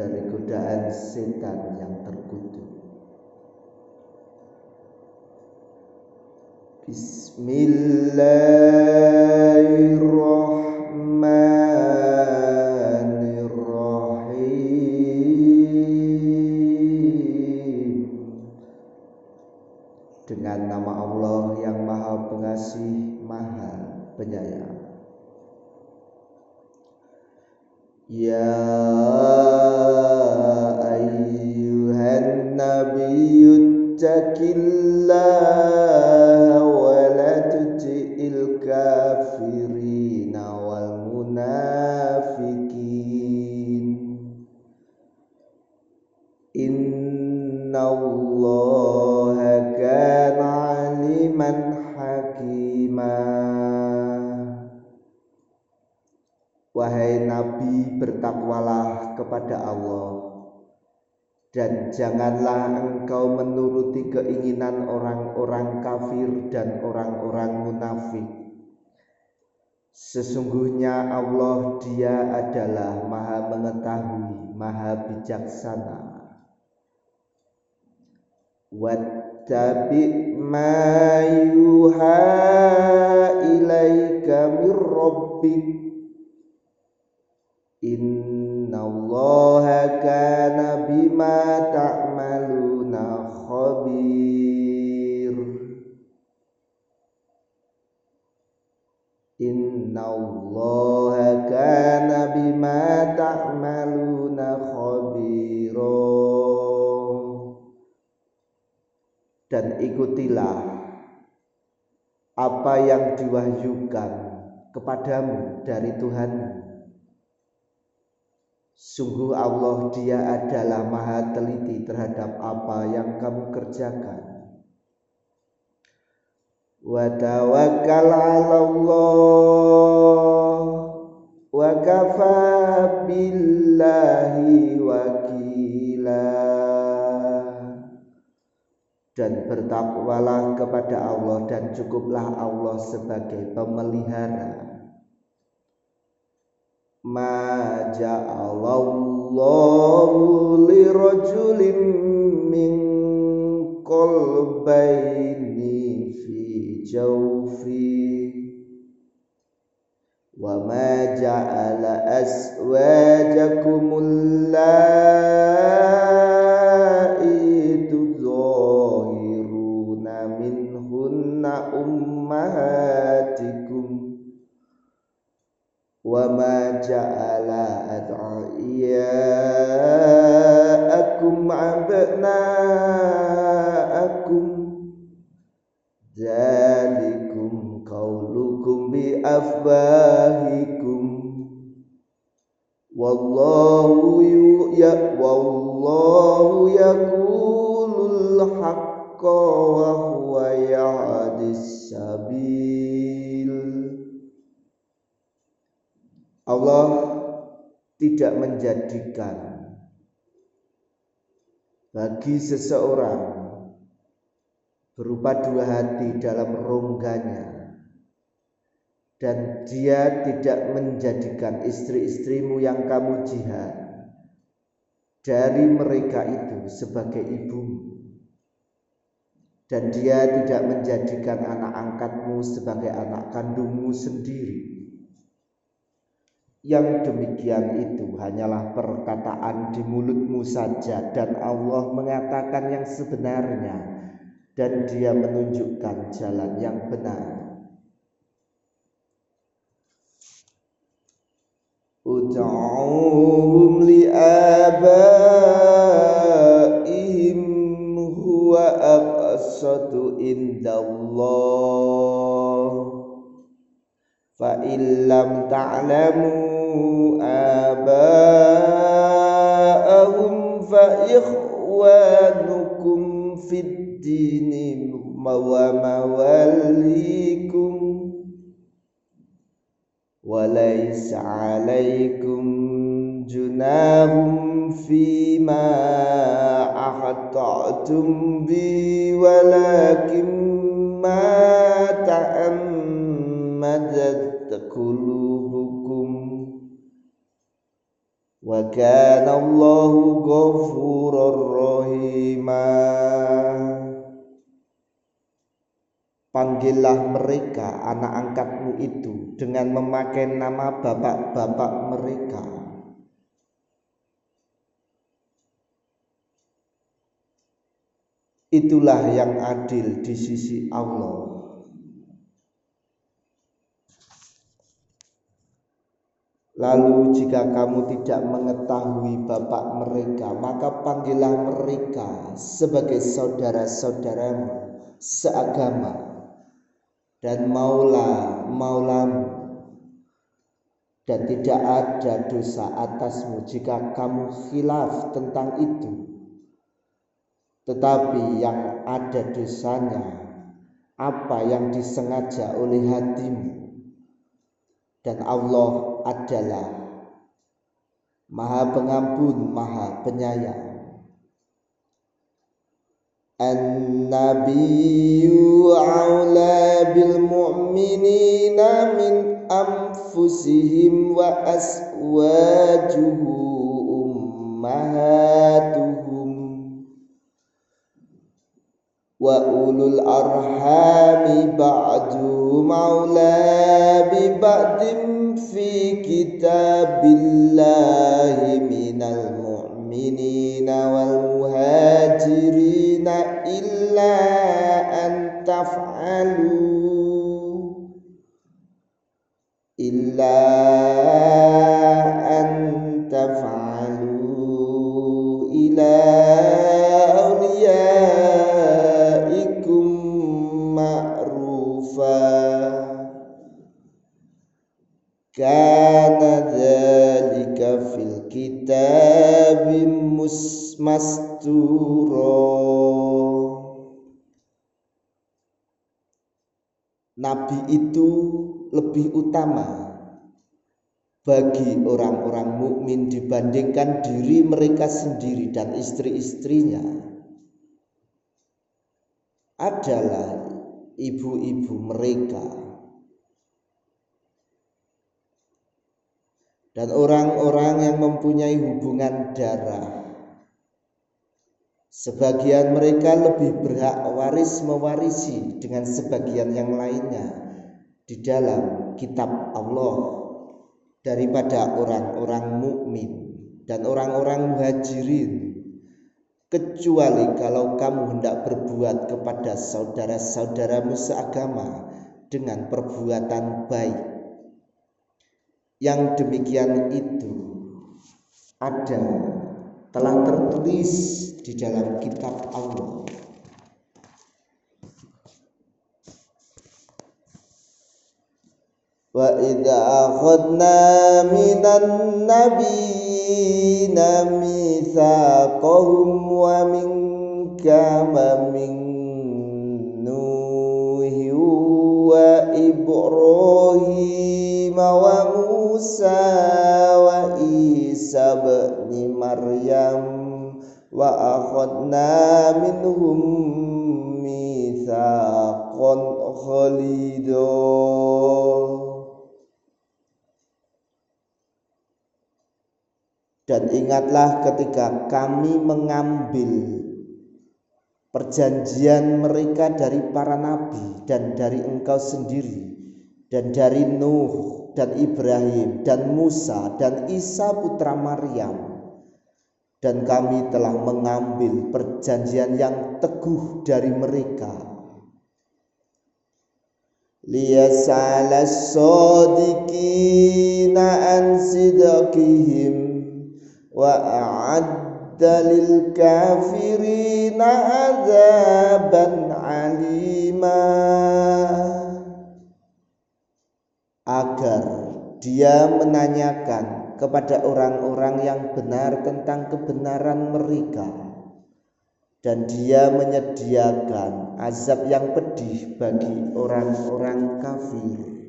dari godaan setan yang terkutuk. Bismillahirrahmanirrahim Dengan nama Allah yang maha pengasih, maha penyayang. Ya ayyuhan nabiyyu taqillaha Nabi bertakwalah kepada Allah dan janganlah engkau menuruti keinginan orang-orang kafir dan orang-orang munafik. Sesungguhnya Allah Dia adalah Maha Mengetahui, Maha Bijaksana. Wattabi ma yuha ilaika rabbik kana bima ta'maluna khabir. Innallaha kana bima ta'maluna khabira. Dan ikutilah apa yang diwahyukan kepadamu dari Tuhanmu Sungguh Allah dia adalah maha teliti terhadap apa yang kamu kerjakan. Wa tawakkal 'ala Allah wa kafa billahi wakila. Dan bertakwalah kepada Allah dan cukuplah Allah sebagai pemelihara ma ja'alallahu li rajulin min qalbayni fi jawfi. Wa ma ja'ala aswajakumul lati جعل أدعياءكم أبناءكم. ذلكم قولكم بأفواهكم. والله والله يقول الحق وهو يهدي السبيل. Allah tidak menjadikan bagi seseorang berupa dua hati dalam rongganya dan dia tidak menjadikan istri-istrimu yang kamu jihad dari mereka itu sebagai ibumu. Dan dia tidak menjadikan anak angkatmu sebagai anak kandungmu sendiri yang demikian itu hanyalah perkataan di mulutmu saja. Dan Allah mengatakan yang sebenarnya. Dan dia menunjukkan jalan yang benar. Ud'uhum li'abaihim huwa aqsatu indallah. Fa ta'lamu آباءهم فإخوانكم في الدين ومواليكم. وليس عليكم جناح فيما أخطأتم به ولكن ما kana Allahu ghafurur rahimah Panggillah mereka anak angkatmu itu dengan memakai nama bapak-bapak mereka. Itulah yang adil di sisi Allah. Lalu jika kamu tidak mengetahui bapak mereka, maka panggillah mereka sebagai saudara-saudaramu seagama. Dan maula maulamu dan tidak ada dosa atasmu jika kamu khilaf tentang itu. Tetapi yang ada dosanya apa yang disengaja oleh hatimu dan Allah adalah Maha Pengampun, Maha Penyayang. An-nabiyyu aula bil Mu'minin min amfusihim wa aswajuhu ummah. وأولو الأرحام بعضهم أولى ببعض في كتاب الله من المؤمنين والمهاجرين إلا أن تفعلوا إلا kufa. Kana dzalika fil kitabi mastura. Nabi itu lebih utama bagi orang-orang mukmin dibandingkan diri mereka sendiri dan istri-istrinya adalah ibu-ibu mereka. Dan orang-orang yang mempunyai hubungan darah. Sebagian mereka lebih berhak waris mewarisi dengan sebagian yang lainnya di dalam kitab Allah daripada orang-orang mukmin dan orang-orang muhajirin kecuali kalau kamu hendak berbuat kepada saudara-saudaramu seagama dengan perbuatan baik yang demikian itu ada telah tertulis di dalam kitab Allah. Wa idza akhadna minan nabiyina mitsaqahum wa minka wa min Nuhi wa Ibrahim wa Musa wa Isa dan ingatlah ketika kami mengambil perjanjian mereka dari para nabi dan dari engkau sendiri dan dari Nuh dan Ibrahim dan Musa dan Isa putra Maryam. Dan kami telah mengambil perjanjian yang teguh dari mereka. Liyasala sadiqina an sidqihim lil kafirina azaban alima. Agar dia menanyakan kepada orang-orang yang benar tentang kebenaran mereka. Dan dia menyediakan azab yang pedih bagi orang-orang kafir